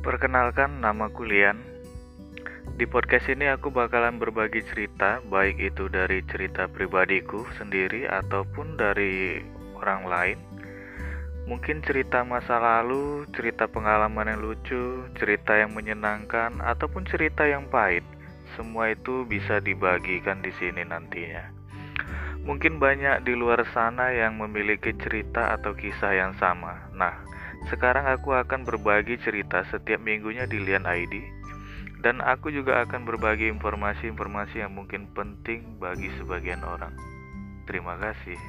Perkenalkan, namaku Lian. Di podcast ini aku bakalan berbagi cerita, baik itu dari cerita pribadiku sendiri ataupun dari orang lain. Mungkin cerita masa lalu, cerita pengalaman yang lucu, cerita yang menyenangkan, ataupun cerita yang pahit. Semua itu bisa dibagikan di sini nantinya. Mungkin banyak di luar sana yang memiliki cerita atau kisah yang sama. Nah, sekarang aku akan berbagi cerita setiap minggunya di Lian ID dan aku juga akan berbagi informasi-informasi yang mungkin penting bagi sebagian orang. Terima kasih.